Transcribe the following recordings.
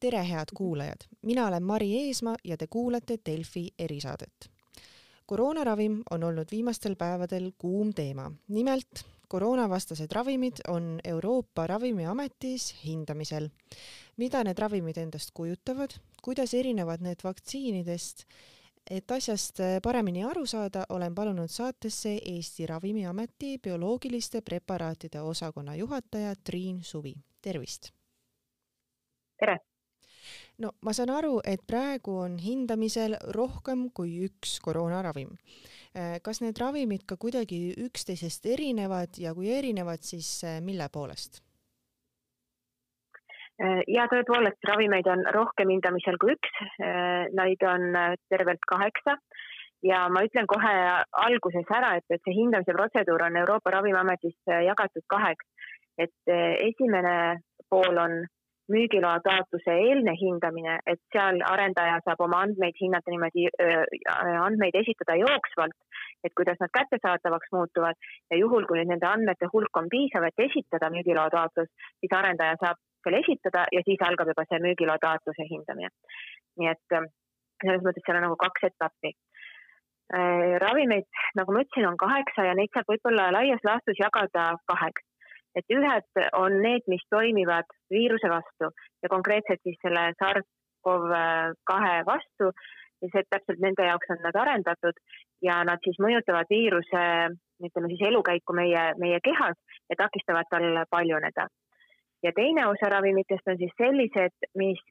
tere, head kuulajad, mina olen Mari Eesmaa ja te kuulate Delfi erisaadet. koroonaravim on olnud viimastel päevadel kuum teema, nimelt koroonavastased ravimid on Euroopa Ravimiametis hindamisel. mida need ravimid endast kujutavad, kuidas erinevad need vaktsiinidest et asjast paremini aru saada, olen palunud saatesse Eesti Ravimiameti bioloogiliste preparaatide osakonna juhataja Triin Suvi, tervist! tere! No ma saan aru, et praegu on hindamisel rohkem kui üks koroonaravim. Äh, kas need ravimid ka kuidagi üksteisest erinevad ja kui erinevad, siis äh, mille poolest? Äh, ja tõepoolest, ravimeid on rohkem hindamisel kui üks, neid on tervelt kaheksa ja ma ütlen kohe alguses ära, et, et see hindamise protseduur on Euroopa Ravimiametis jagatud kaheks, et esimene pool on müügiloa taotluse eelne hindamine, et seal arendaja saab oma andmeid hinnata niimoodi, andmeid esitada jooksvalt, et kuidas nad kättesaadavaks muutuvad. Ja juhul, kui nende andmete hulk on piisav, et esitada müügiloa taotlus, siis arendaja saab selle esitada ja siis algab juba see müügiloa taotluse hindamine. nii et selles mõttes seal on nagu kaks etappi. Ravimeid, nagu ma ütlesin, on kaheksa ja neid saab võib-olla laias laastus jagada kaheks et ühed on need, mis toimivad viiruse vastu ja konkreetselt siis selle SARS-CoV kahe vastu ja see täpselt nende jaoks on nad arendatud ja nad siis mõjutavad viiruse, ütleme siis elukäiku meie, meie kehas ja takistavad tal paljuneda. ja teine osa ravimitest on siis sellised, mis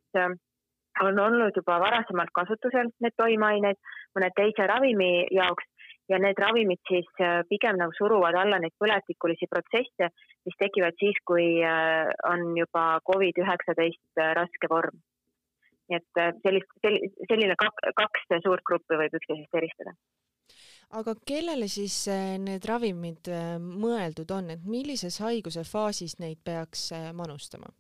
on olnud juba varasemalt kasutusel, need toimeained, mõne teise ravimi jaoks ja need ravimid siis äh, pigem nagu suruvad alla neid põletikulisi protsesse, mis tekivad siis, kui äh, on juba Covid üheksateist äh, raske vorm. nii et sellist, selline kaks suurt gruppi võib üksteisest eristada aga kellele siis need ravimid mõeldud on, et millises haiguse faasis neid peaks manustama?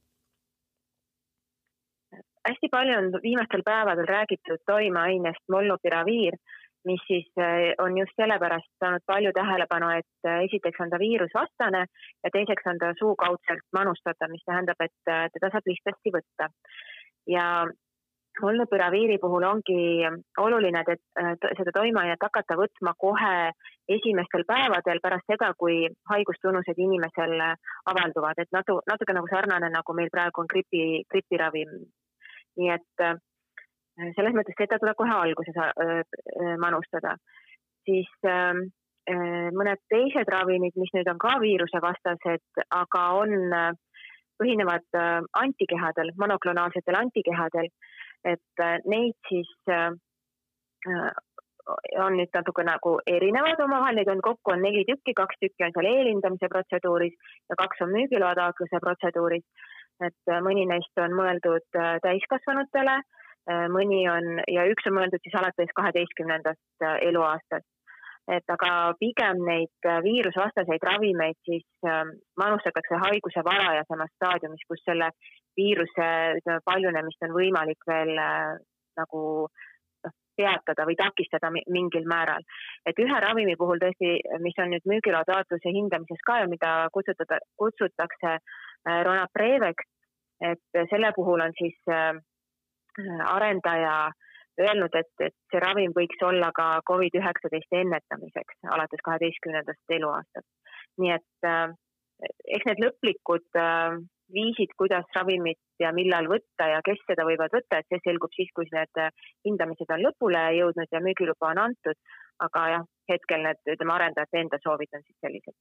hästi palju on viimastel päevadel räägitud toimeainest molnupiraviir mis siis äh, on just sellepärast saanud palju tähelepanu, et äh, esiteks on ta viirusvastane ja teiseks on ta suukaudselt manustatav, mis tähendab, et äh, teda saab lihtsasti võtta. ja molnupüraviiri puhul ongi oluline, seda toimeainet hakata võtma kohe esimestel päevadel pärast seda, kui haigustunnused inimesel avalduvad, et natu-, natuke nagu sarnane, nagu meil praegu on gripi, gripiravim. nii et selles mõttes seda tuleb kohe alguses äh, äh, manustada. siis ähm, äh, mõned teised ravimid, mis nüüd on ka viirusevastased, aga on, põhinevad antikehadel, monoklonaalsetel antikehadel, et neid siis on nüüd natuke nagu erinevad omavahel, neid on kokku on neli tükki, kaks tükki on seal eelhindamise protseduuris ja kaks on müügiloa taotluse protseduuris. et mõni neist on mõeldud täiskasvanutele Äh, mõni on ja üks on mõeldud siis alates kaheteistkümnendast äh, eluaastast. et aga pigem neid äh, viirusvastaseid ravimeid siis manustatakse haiguse varajasemas staadiumis, kus selle viiruse ütleme paljunemist on võimalik veel nagu noh, peatada või takistada mingil määral. et ühe ravimi puhul tõesti, mis on nüüd müügiloa taotluse hindamises ka ja mida kutsutada, kutsutakse Ronapreveks, et selle puhul on siis arendaja öelnud, et, et see ravim võiks olla ka Covid üheksateist ennetamiseks alates kaheteistkümnendast eluaastast. nii et äh, eks need lõplikud äh, viisid, kuidas ravimit ja millal võtta ja kes seda võivad võtta, et see selgub siis, kui need äh, hindamised on lõpule jõudnud ja müügiluba on antud. aga jah, hetkel need, ütleme, arendajate enda soovid on siis sellised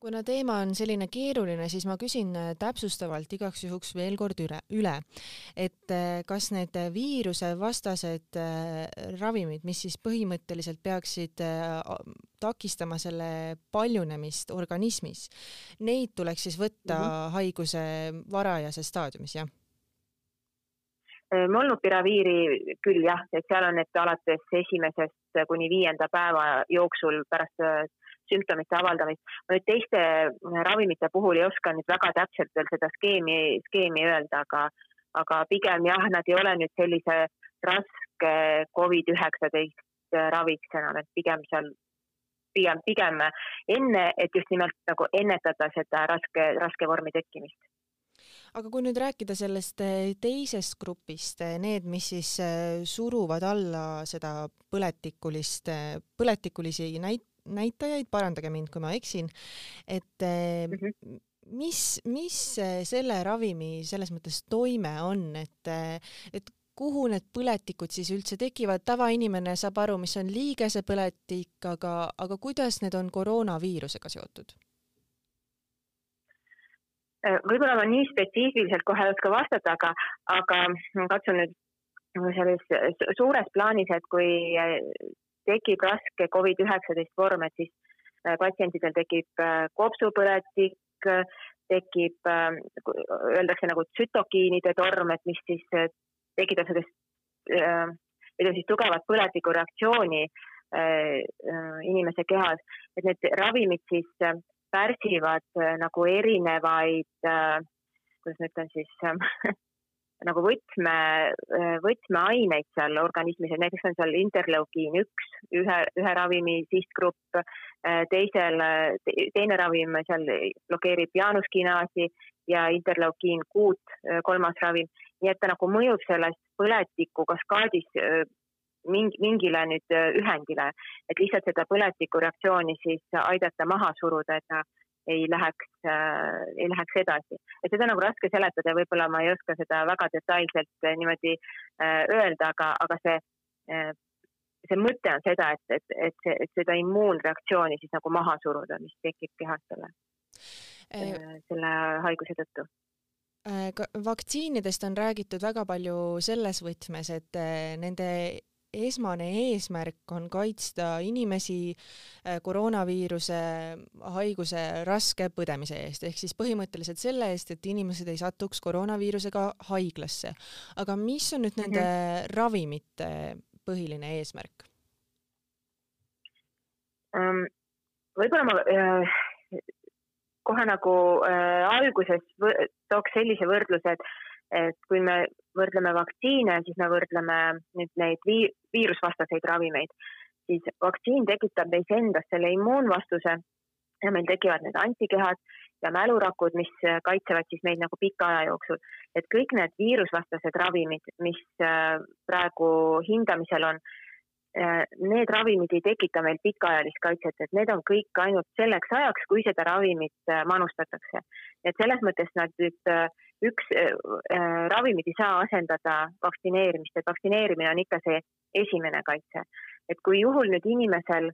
kuna teema on selline keeruline, siis ma küsin äh, täpsustavalt igaks juhuks veel kord üle, üle, et äh, kas need viirusevastased äh, ravimid, mis siis põhimõtteliselt peaksid takistama selle paljunemist organismis, neid tuleks siis võtta mm -hmm. haiguse varajases staadiumis, jah? molnupiraviiri küll jah, et seal on, et alates esimesest kuni viienda päeva jooksul pärast sümptomite avaldamist. ma nüüd teiste äh, ravimite puhul ei oska nüüd väga täpselt veel seda skeemi, skeemi öelda, aga, aga pigem jah, nad ei ole nüüd sellise raske Covid üheksateist äh, raviks enam, et pigem seal, pigem, pigem enne, et just nimelt nagu ennetada seda raske, raske vormi tekkimist aga kui nüüd rääkida sellest eh, teisest grupist, eh, need, mis siis suruvad alla seda põletikulist, põletikulisi näit-, näitajaid, parandage mind, kui ma eksin, et mm -hmm. mis, mis selle ravimi selles mõttes toime on, et, et kuhu need põletikud siis üldse tekivad, tavainimene saab aru, mis on liigesepõletik, aga, aga kuidas need on koroonaviirusega seotud? Äh, võib-olla ma nii spetsiifiliselt kohe ei oska vastata, aga, aga katsun nüüd selles suures plaanis, et kui tekib raske Covid-19 vorm, et siis äh, patsientidel tekib kopsupõletik, tekib, öeldakse nagu tsütokiinide torm, et mis siis tekitab sellist, ütleme siis tugevat põletikureaktsiooni inimese kehas, et need ravimid siis pärsivad äh, nagu erinevaid, äh, kuidas ma ütlen siis nagu võtme, äh, võtmeaineid seal organismis, et näiteks on seal interleukiin üks, ühe, ühe ravimi sihtgrupp, teisel, teine ravim seal blokeerib jaanuskinaasi ja interleukiin kuut, kolmas ravim. nii et ta nagu mõjub sellest põletiku kaskaadis mingi, mingile nüüd äh, ühendile, et lihtsalt seda põletikureaktsiooni siis aidata maha suruda, et ta ei läheks äh,, ei läheks edasi. et seda on nagu raske seletada ja võib-olla ma ei oska seda väga detailselt äh, niimoodi äh, öelda, aga, aga see see mõte on seda, et, et, et, see, et seda immuunreaktsiooni siis nagu maha suruda, mis tekib kehas selle selle haiguse tõttu vaktsiinidest on räägitud väga palju selles võtmes, et nende esmane eesmärk on kaitsta inimesi äh, koroonaviiruse haiguse raske põdemise eest, ehk siis põhimõtteliselt selle eest, et inimesed ei satuks koroonaviirusega haiglasse. aga mis on nüüd nende mm -hmm. ravimite põhiline eesmärk? Ähm, võib-olla ma äh, kohe nagu äh, alguses tooks sellise võrdluse, et et kui me võrdleme vaktsiine, siis me võrdleme nüüd neid vii-, viirusvastaseid ravimeid, siis vaktsiin tekitab meis endas selle immuunvastuse ja meil tekivad need antikehad ja mälurakud, mis kaitsevad siis meid nagu pika aja jooksul. et kõik need viirusvastased ravimid, mis äh, praegu hindamisel on, äh, need ravimid ei tekita meil pikaajalist kaitset, et need on kõik ainult selleks ajaks, kui seda ravimit äh, manustatakse. et selles mõttes nad nüüd üks äh, äh, ravimid ei saa asendada vaktsineerimist, et vaktsineerimine on ikka see esimene kaitse. et kui juhul nüüd inimesel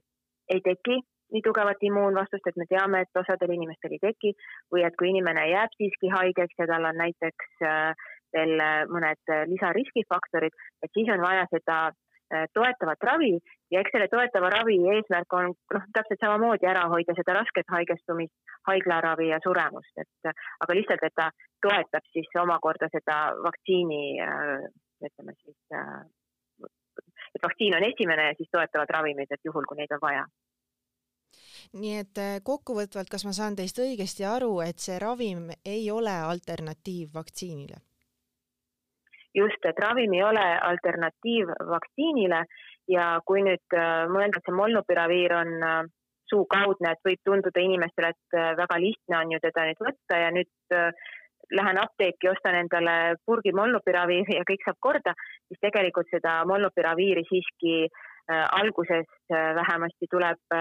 ei teki nii tugevat immuunvastust, et me teame, et osadel inimestel ei teki või et kui inimene jääb siiski haigeks ja tal on näiteks äh, veel mõned lisariskifaktorid, et siis on vaja seda Äh, toetavat ravi ja eks selle toetava ravi eesmärk on noh, täpselt samamoodi ära hoida seda rasket haigestumist, haiglaravi ja suremust, et aga lihtsalt, et ta toetab siis omakorda seda vaktsiini äh, ütleme siis, äh, et vaktsiin on esimene ja siis toetavad ravimid, et juhul, kui neid on vaja nii et kokkuvõtvalt, kas ma saan teist õigesti aru, et see ravim ei ole alternatiiv vaktsiinile? just, et ravim ei ole alternatiiv vaktsiinile ja kui nüüd äh, mõelda, et see molnupiraviir on äh, suukaudne, et võib tunduda inimestele, et äh, väga lihtne on ju teda nüüd võtta ja nüüd lähen apteeki, ostan endale purgi molnupiraviiri ja kõik saab korda, siis tegelikult seda molnupiraviiri siiski alguses äh, vähemasti tuleb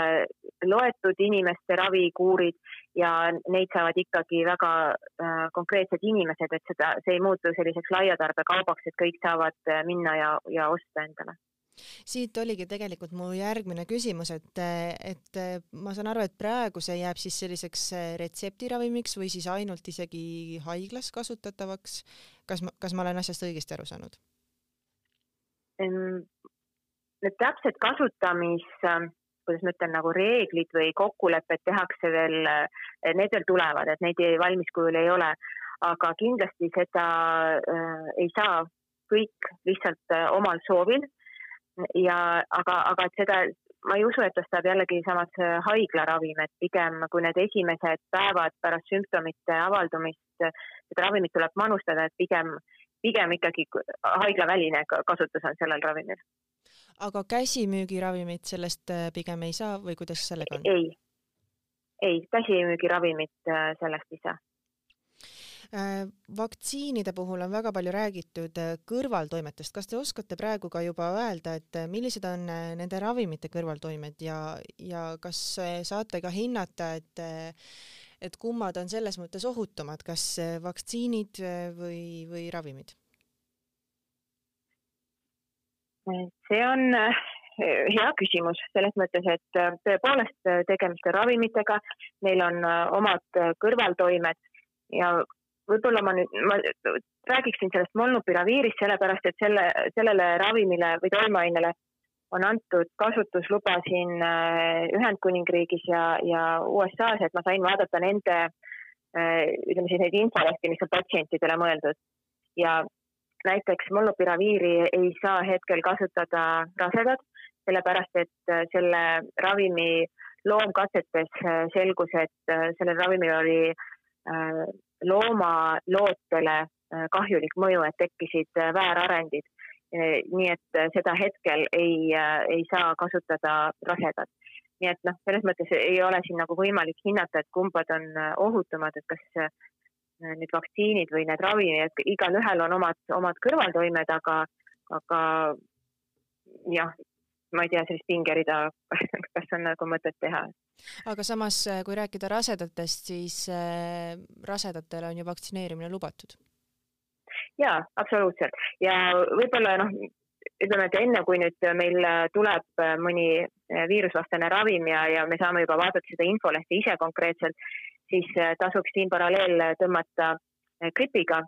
loetud inimeste ravikuurid ja neid saavad ikkagi väga konkreetsed inimesed, et seda, see ei muutu selliseks laiatarbekaubaks, et kõik saavad minna ja, ja osta endale siit oligi tegelikult mu järgmine küsimus, et, et ma saan aru, et praegu see jääb siis selliseks retseptiravimiks või siis ainult isegi haiglas kasutatavaks. kas ma, kas ma olen asjast õigesti aru saanud? need täpsed kasutamis, ähm, kuidas ma ütlen, nagu reeglid või kokkulepped tehakse veel, äh, need veel tulevad, et neid valmis kujul ei ole. aga kindlasti seda äh, ei saa kõik lihtsalt äh, omal soovil. Ja aga, aga et seda, ma ei usu, et tast saab jällegi samas äh, haiglaravim, et pigem kui need esimesed päevad pärast sümptomite avaldumist seda ravimit tuleb manustada, et pigem, pigem ikkagi haiglaväline kasutus on sellel ravimil aga käsimüügiravimit sellest äh, pigem ei saa või kuidas sellega on? ei, ei, käsimüügiravimit äh, sellest ei saa. Äh, vaktsiinide puhul on väga palju räägitud äh, kõrvaltoimetest, kas te oskate praegu ka juba öelda, et äh, millised on nende ravimite kõrvaltoimed ja, ja kas saate ka hinnata, et et kummad on selles mõttes ohutumad, kas vaktsiinid või, või ravimid? see on hea küsimus selles mõttes, et tõepoolest tegemist on ravimitega, neil on omad kõrvaltoimed ja võib-olla ma nüüd, ma räägiksin sellest molnupiraviirist, sellepärast et selle, sellele ravimile või toimeainele on antud kasutusluba siin äh, Ühendkuningriigis ja, ja USA-s, et ma sain vaadata nende äh, ütleme siis neid infolehti, mis on patsientidele mõeldud. ja näiteks molnupiraviiri ei saa hetkel kasutada rasedad, sellepärast et äh, selle ravimi loomkatsetes selgus, et sellel ravimil oli loomalootele äh, kahjulik mõju, et tekkisid äh, väärarendid. Äh, nii et seda hetkel ei, ei saa kasutada rasedad. nii et noh, selles mõttes ei ole siin nagu võimalik hinnata, et kumbad on ohutumad, et kas need vaktsiinid või need ravimid, igalühel on omad, omad kõrvaltoimed, aga, aga jah, ma ei tea, sellist pingerida, kas on nagu mõtet teha. aga samas, äh, kui rääkida rasedatest, siis äh, rasedatele on ju vaktsineerimine lubatud? jaa, absoluutselt ja võib-olla noh, ütleme, et enne kui nüüd meil tuleb mõni viirusvastane ravim ja, ja me saame juba vaadata seda infolehte ise konkreetselt, siis tasuks siin paralleel tõmmata gripiga,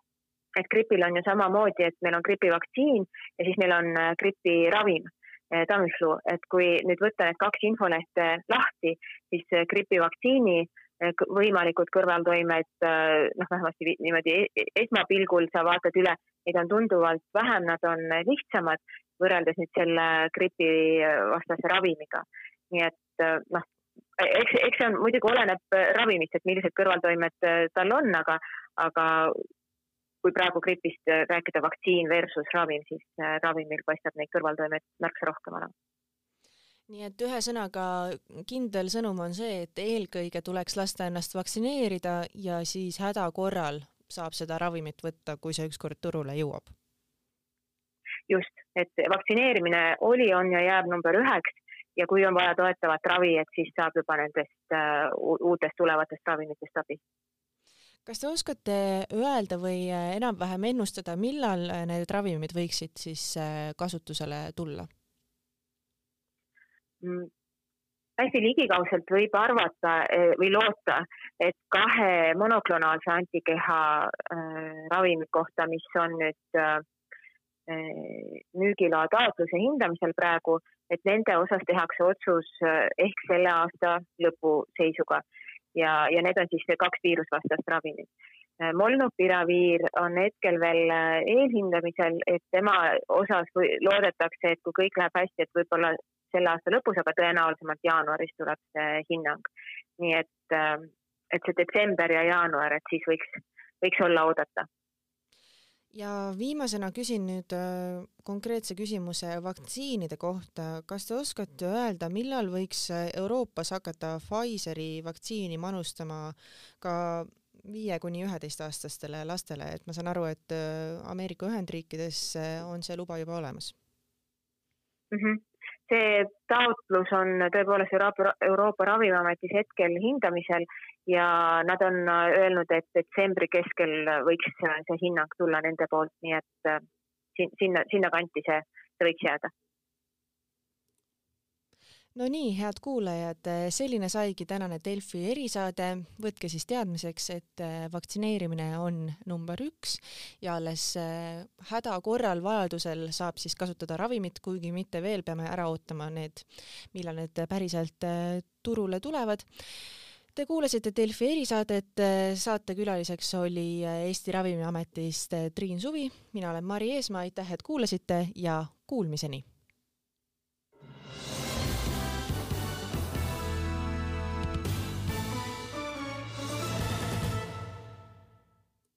et gripil on ju samamoodi, et meil on gripivaktsiin ja siis meil on gripiravim Tamiflu, et kui nüüd võtta need kaks infolehte lahti, siis gripivaktsiini eh, võimalikud kõrvaltoimed, eh, noh, vähemasti niimoodi e-, e-, esmapilgul sa vaatad üle, neid on tunduvalt vähem, nad on lihtsamad võrreldes nüüd selle gripivastase ravimiga. nii et noh, eks, eks see on muidugi oleneb ravimist, et millised kõrvaltoimed tal on, aga, aga kui praegu gripist äh, rääkida vaktsiin versus ravim, siis äh, ravimil paistab neid kõrvaltoimeid märksa rohkem olema nii et ühesõnaga kindel sõnum on see, et eelkõige tuleks lasta ennast vaktsineerida ja siis häda korral saab seda ravimit võtta, kui see ükskord turule jõuab. just, et vaktsineerimine oli, on ja jääb number üheks ja kui on vaja toetavat ravi, et siis saab juba nendest uh, uutest tulevatest ravimitest abi kas te oskate öelda või äh, enam-vähem ennustada, millal äh, need ravimid võiksid siis äh, kasutusele tulla mm.? hästi ligikaudselt võib arvata või loota, et kahe monoklonaalse antikeha ravimi kohta, mis on nüüd müügiloa taotluse hindamisel praegu, et nende osas tehakse otsus ehk selle aasta lõpu seisuga ja, ja need on siis kaks viirusvastast ravimit. Molnupiraviir on hetkel veel äh, eelhindamisel, et tema osas loodetakse, et kui kõik läheb hästi, et võib-olla selle aasta lõpus, aga tõenäolisemalt jaanuaris tuleb see hinnang. nii et, äh, et see detsember ja jaanuar, et siis võiks, võiks olla oodata ja viimasena küsin nüüd äh, konkreetse küsimuse vaktsiinide kohta. kas te oskate öelda, millal võiks Euroopas hakata Pfizeri vaktsiini manustama ka viie kuni üheteistaastastele lastele, et ma saan aru, et äh, Ameerika Ühendriikides on see luba juba olemas mm? -hmm see taotlus on tõepoolest Euroopa, Euroopa Ravimiametis hetkel hindamisel ja nad on öelnud, et detsembri keskel võiks see hinnang tulla nende poolt, nii et äh, sinna, sinnakanti see, see võiks jääda no nii, head kuulajad, selline saigi tänane Delfi erisaade. võtke siis teadmiseks, et äh, vaktsineerimine on number üks ja alles äh, häda korral, vajadusel saab siis kasutada ravimit, kuigi mitte veel, peame ära ootama need, millal need päriselt äh, turule tulevad Te kuulasite Delfi erisaadet, saatekülaliseks oli äh, Eesti Ravimiametist äh, Triin Suvi, mina olen Mari Eesmaa, aitäh, et kuulasite ja kuulmiseni!